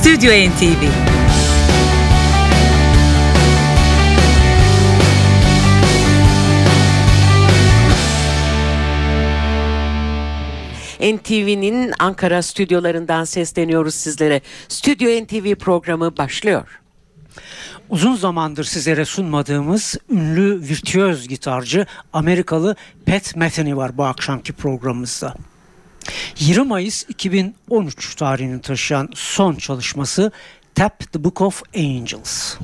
Stüdyo NTV NTV'nin Ankara stüdyolarından sesleniyoruz sizlere. Stüdyo NTV programı başlıyor. Uzun zamandır sizlere sunmadığımız ünlü virtüöz gitarcı Amerikalı Pat Metheny var bu akşamki programımızda. 20 Mayıs 2013 tarihini taşıyan son çalışması Tap the Book of Angels.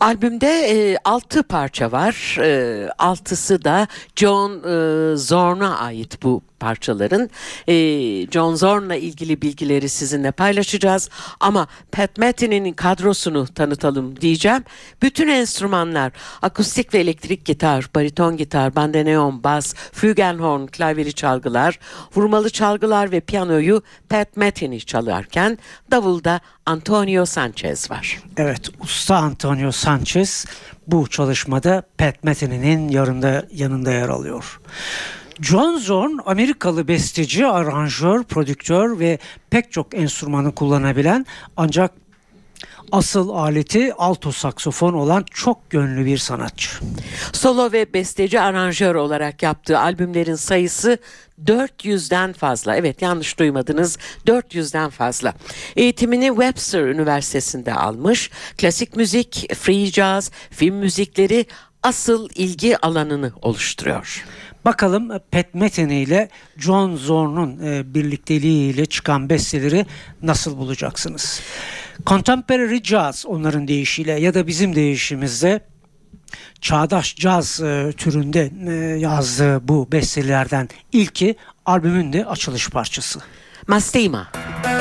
Albümde e, 6 parça var. E, altısı da John e, Zorn'a ait bu parçaların. E, John Zorn'la ilgili bilgileri sizinle paylaşacağız. Ama Pat Metheny'nin kadrosunu tanıtalım diyeceğim. Bütün enstrümanlar akustik ve elektrik gitar, bariton gitar, bandoneon, bas, flügelhorn, klavyeli çalgılar, vurmalı çalgılar ve piyanoyu Pat Metheny çalarken davulda Antonio Sanchez var. Evet, usta Antonio Sanchez bu çalışmada Pat Metheny'nin yanında, yanında yer alıyor. John Zorn Amerikalı besteci, aranjör, prodüktör ve pek çok enstrümanı kullanabilen ancak asıl aleti alto saksofon olan çok gönlü bir sanatçı. Solo ve besteci aranjör olarak yaptığı albümlerin sayısı 400'den fazla. Evet yanlış duymadınız. 400'den fazla. Eğitimini Webster Üniversitesi'nde almış. Klasik müzik, free jazz, film müzikleri asıl ilgi alanını oluşturuyor. Bakalım Pat Metheny ile John Zorn'un e, birlikteliğiyle çıkan besteleri nasıl bulacaksınız? Contemporary Jazz onların deyişiyle ya da bizim deyişimizde çağdaş caz e, türünde e, yazdığı bu bestelerden ilki albümün de açılış parçası. Mastima. Mastima.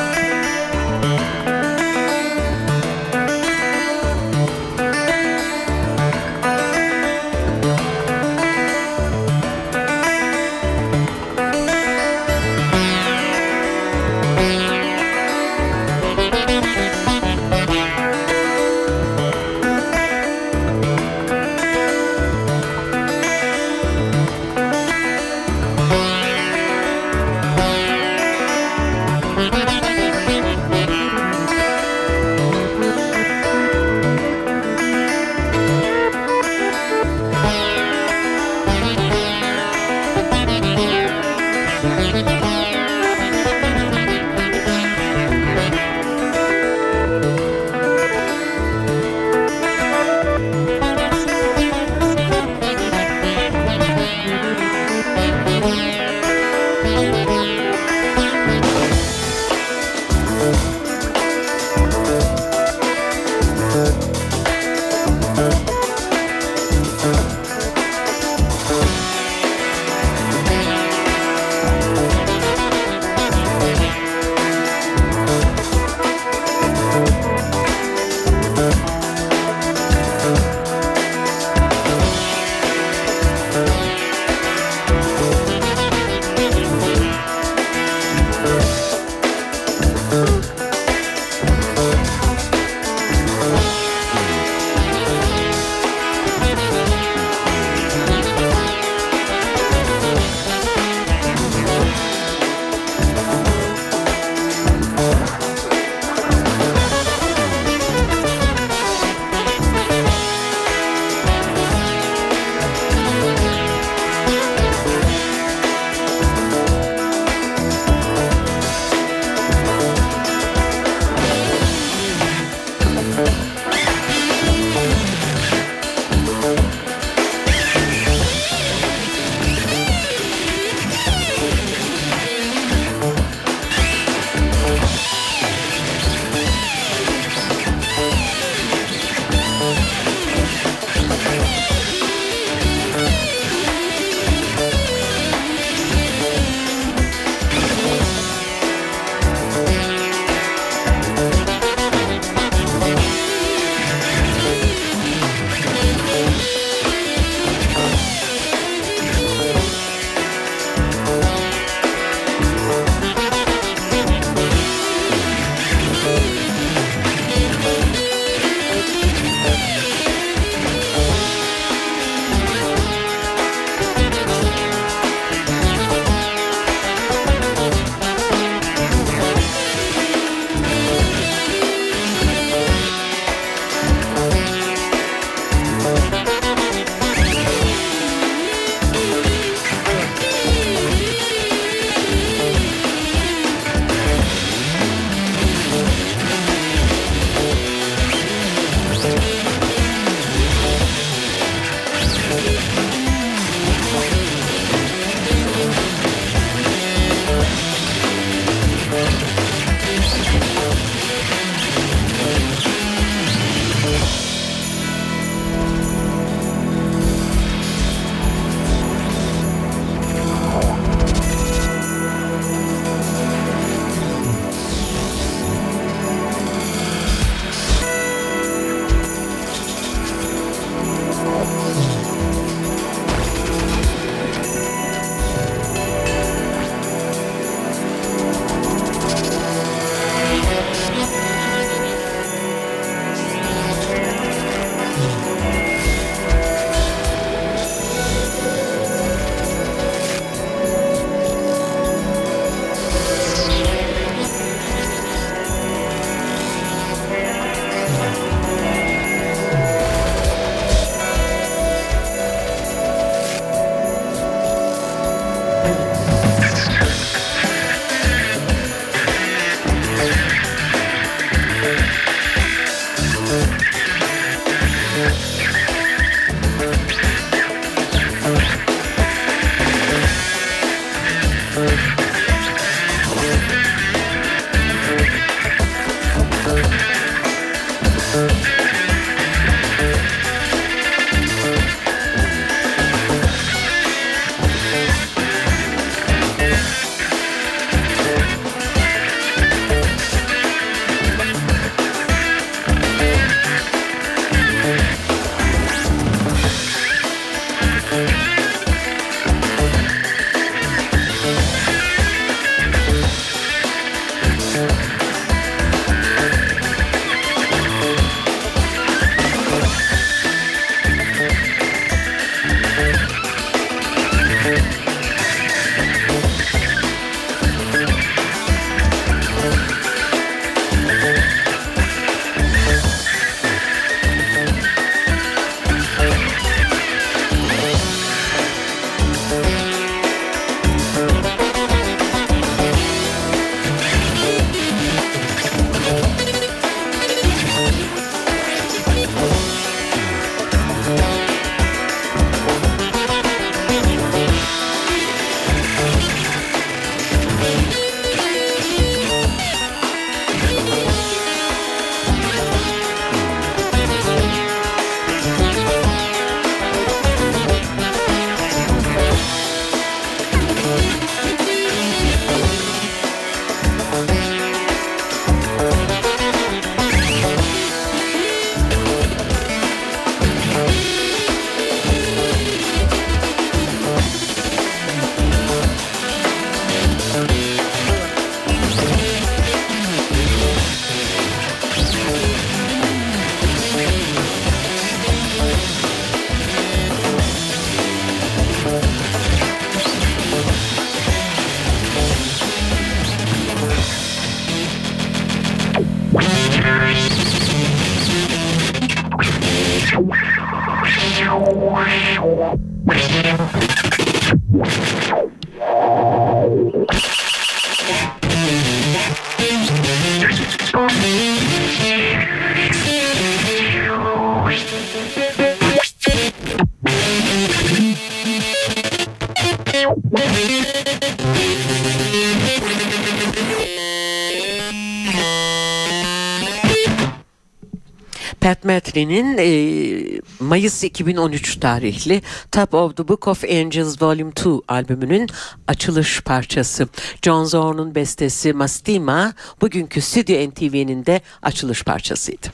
Pat Metry'nin e, Mayıs 2013 tarihli Top of the Book of Angels Volume 2 albümünün açılış parçası. John Zorn'un bestesi Mastima bugünkü Stüdyo NTV'nin de açılış parçasıydı.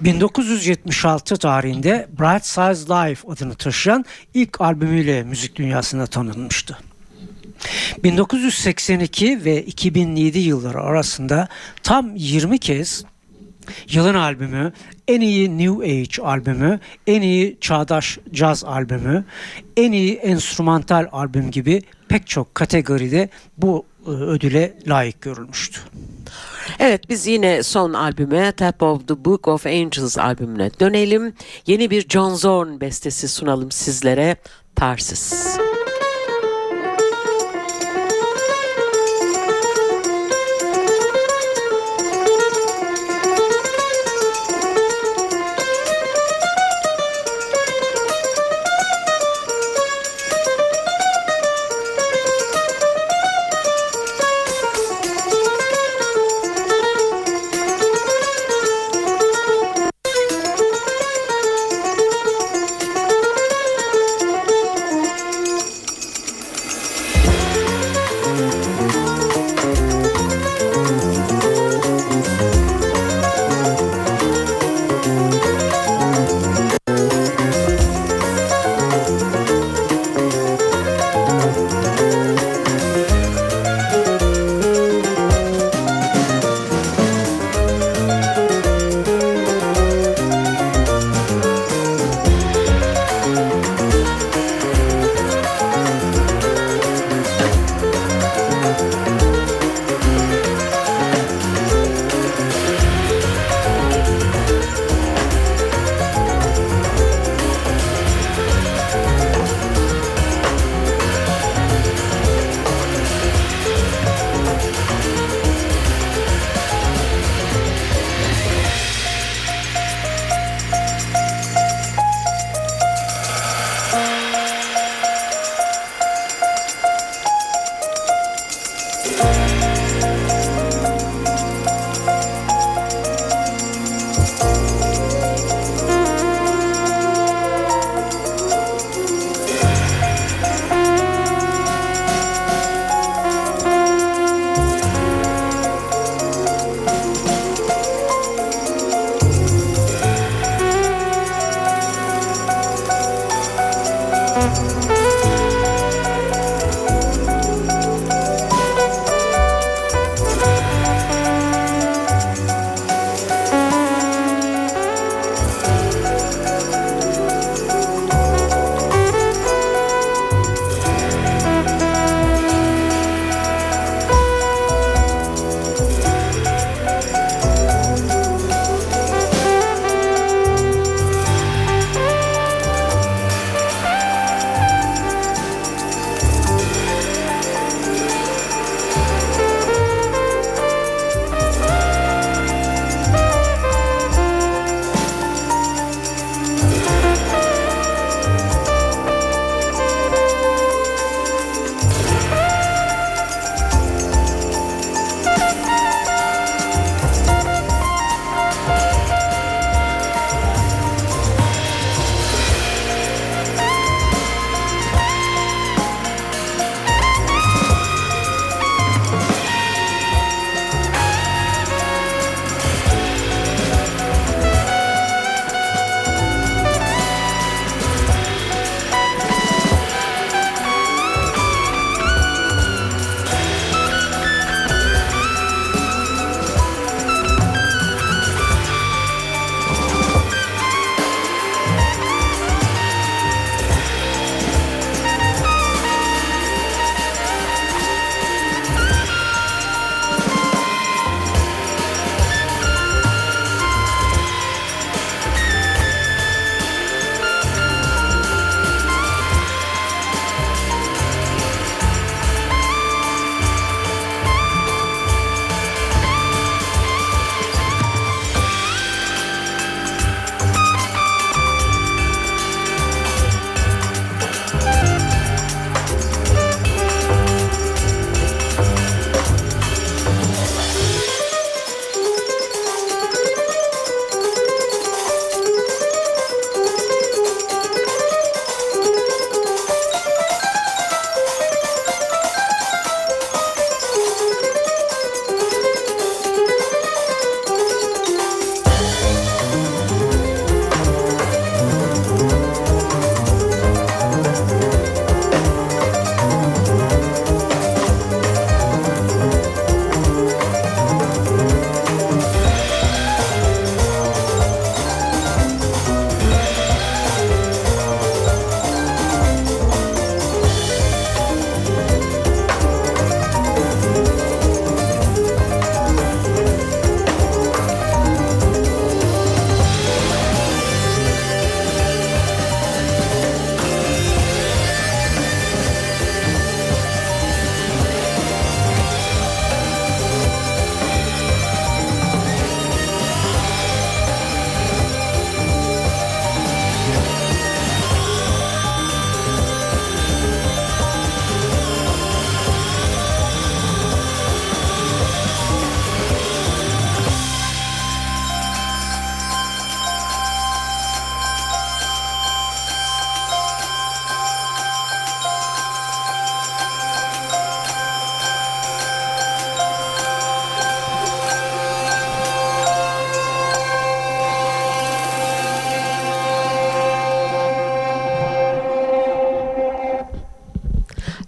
1976 tarihinde Bright Size Life adını taşıyan ilk albümüyle müzik dünyasına tanınmıştı. 1982 ve 2007 yılları arasında tam 20 kez yılın albümü, en iyi New Age albümü, en iyi çağdaş caz albümü, en iyi enstrümantal albüm gibi pek çok kategoride bu e, ödüle layık görülmüştü. Evet biz yine son albüme Top of the Book of Angels albümüne dönelim. Yeni bir John Zorn bestesi sunalım sizlere. Tarsis.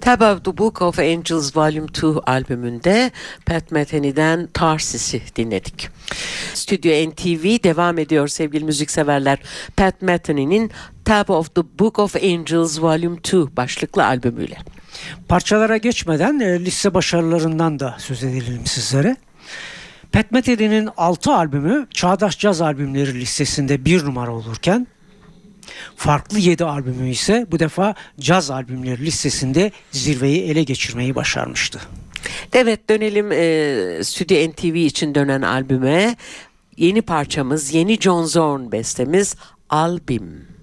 Tab of the Book of Angels Volume 2 albümünde Pat Metheny'den Tarsis'i dinledik. Stüdyo NTV devam ediyor sevgili müzikseverler. Pat Metheny'nin Tab of the Book of Angels Volume 2 başlıklı albümüyle. Parçalara geçmeden e, liste başarılarından da söz edelim sizlere. Pat Metheny'nin 6 albümü Çağdaş Caz albümleri listesinde bir numara olurken farklı 7 albümü ise bu defa caz albümleri listesinde zirveyi ele geçirmeyi başarmıştı. Evet dönelim e, Stüdyo NTV için dönen albüme. Yeni parçamız, yeni John Zorn bestemiz Albim.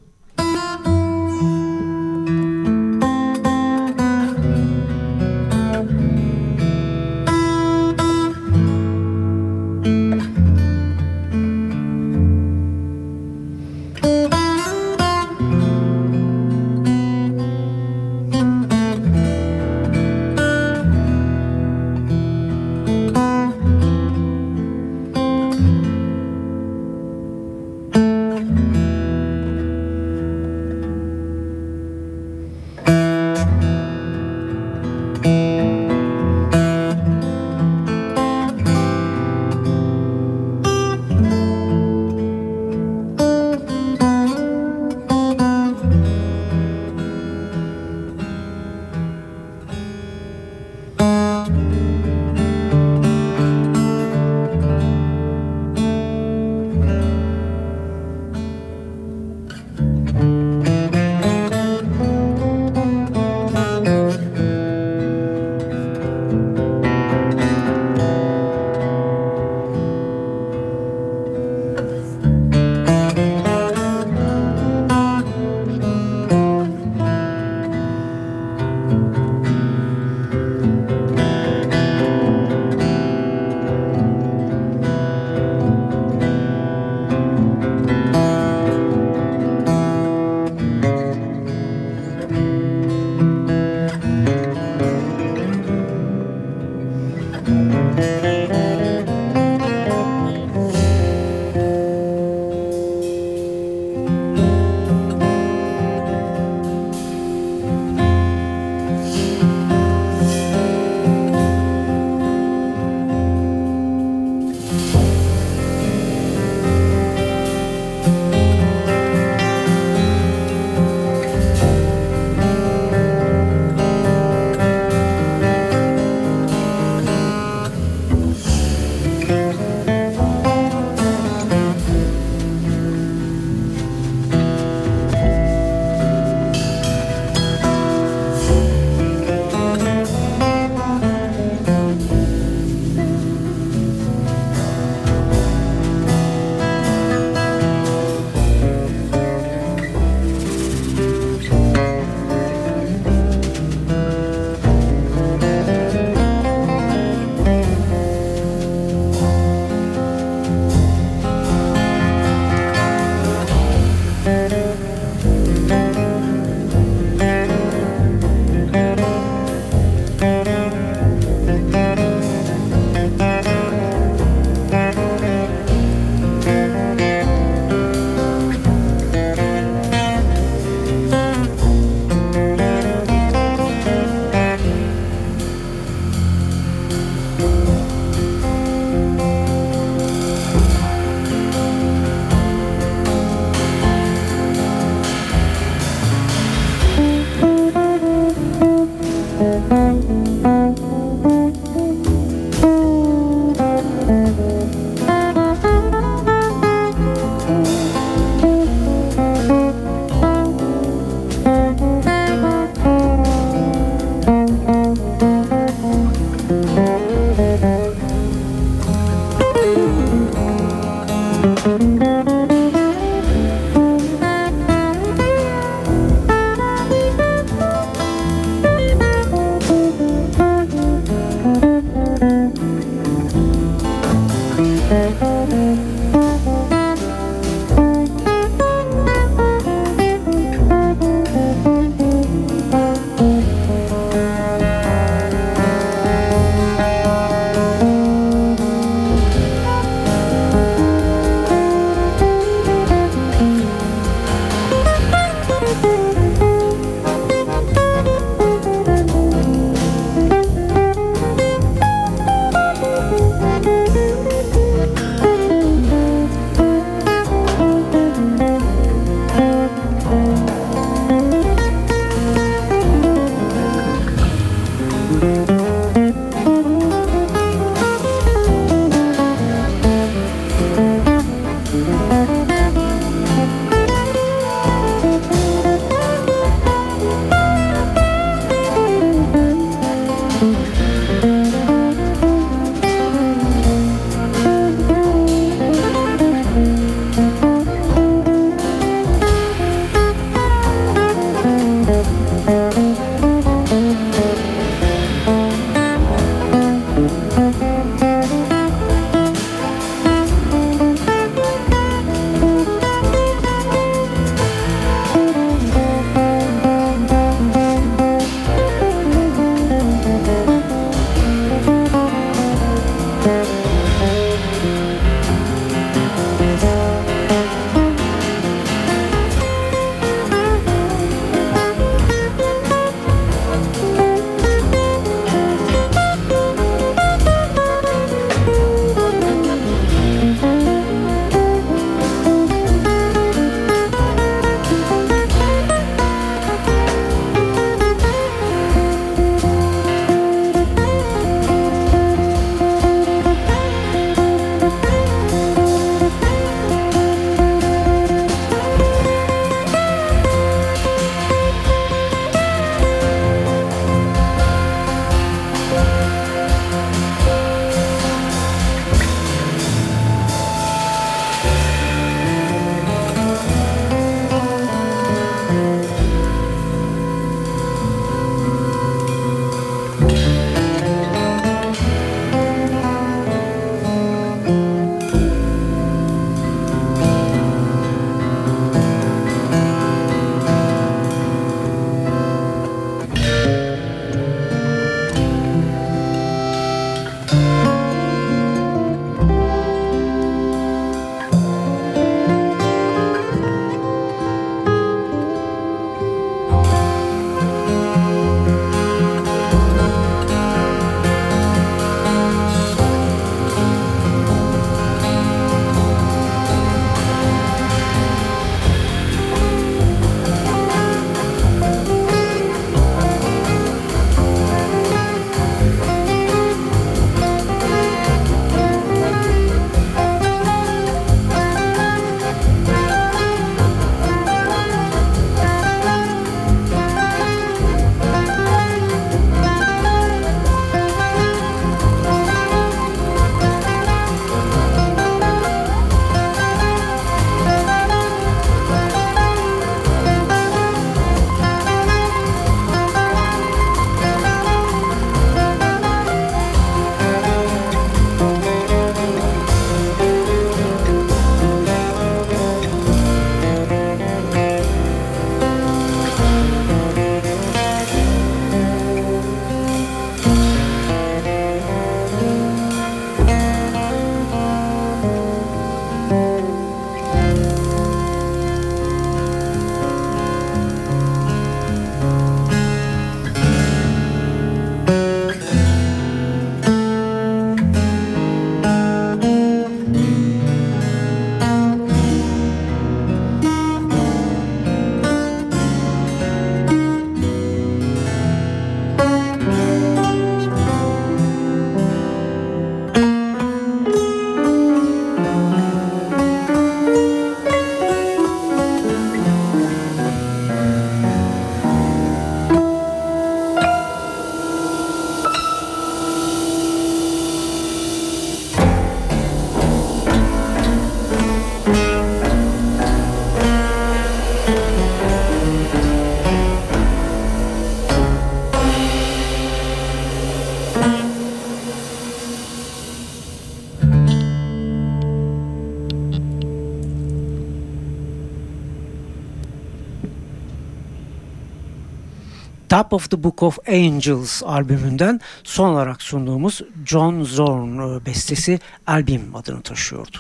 Top of the Book of Angels albümünden son olarak sunduğumuz John Zorn e, bestesi albüm adını taşıyordu.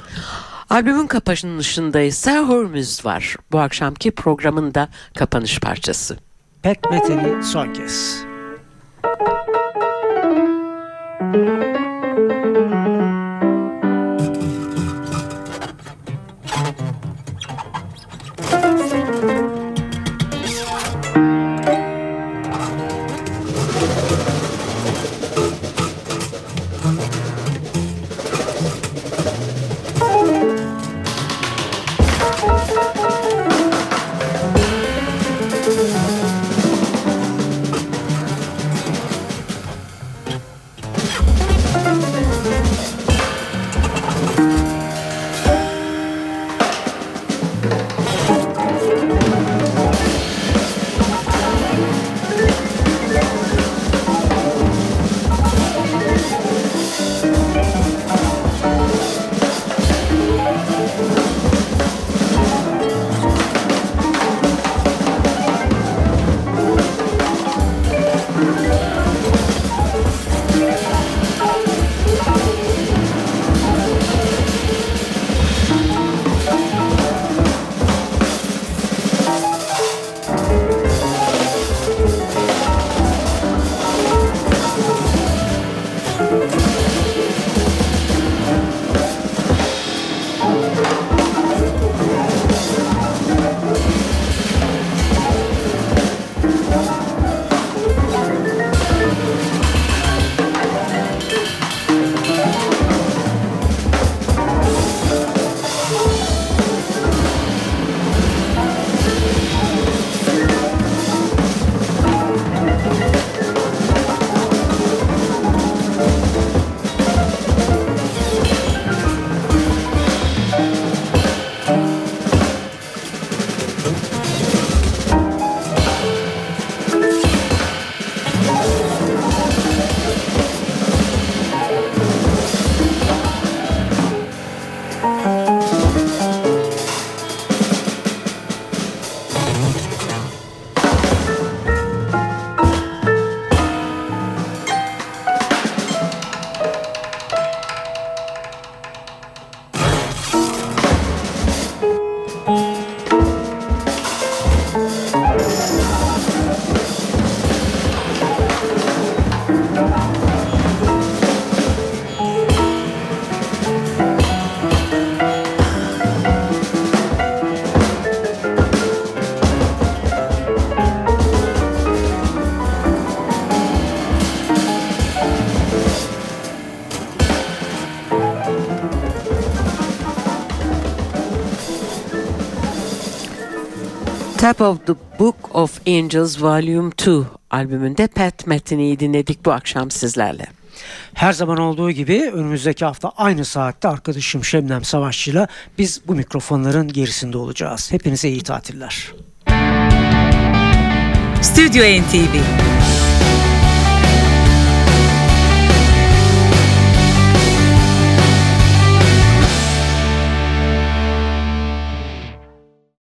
Albümün kapanışında ise Hormuz var. Bu akşamki programın da kapanış parçası. Pat Metheny son kez. Top of the Book of Angels Volume 2 albümünde Pat Metheny'yi dinledik bu akşam sizlerle. Her zaman olduğu gibi önümüzdeki hafta aynı saatte arkadaşım Şemnem Savaşçı'yla biz bu mikrofonların gerisinde olacağız. Hepinize iyi tatiller. Stüdyo NTV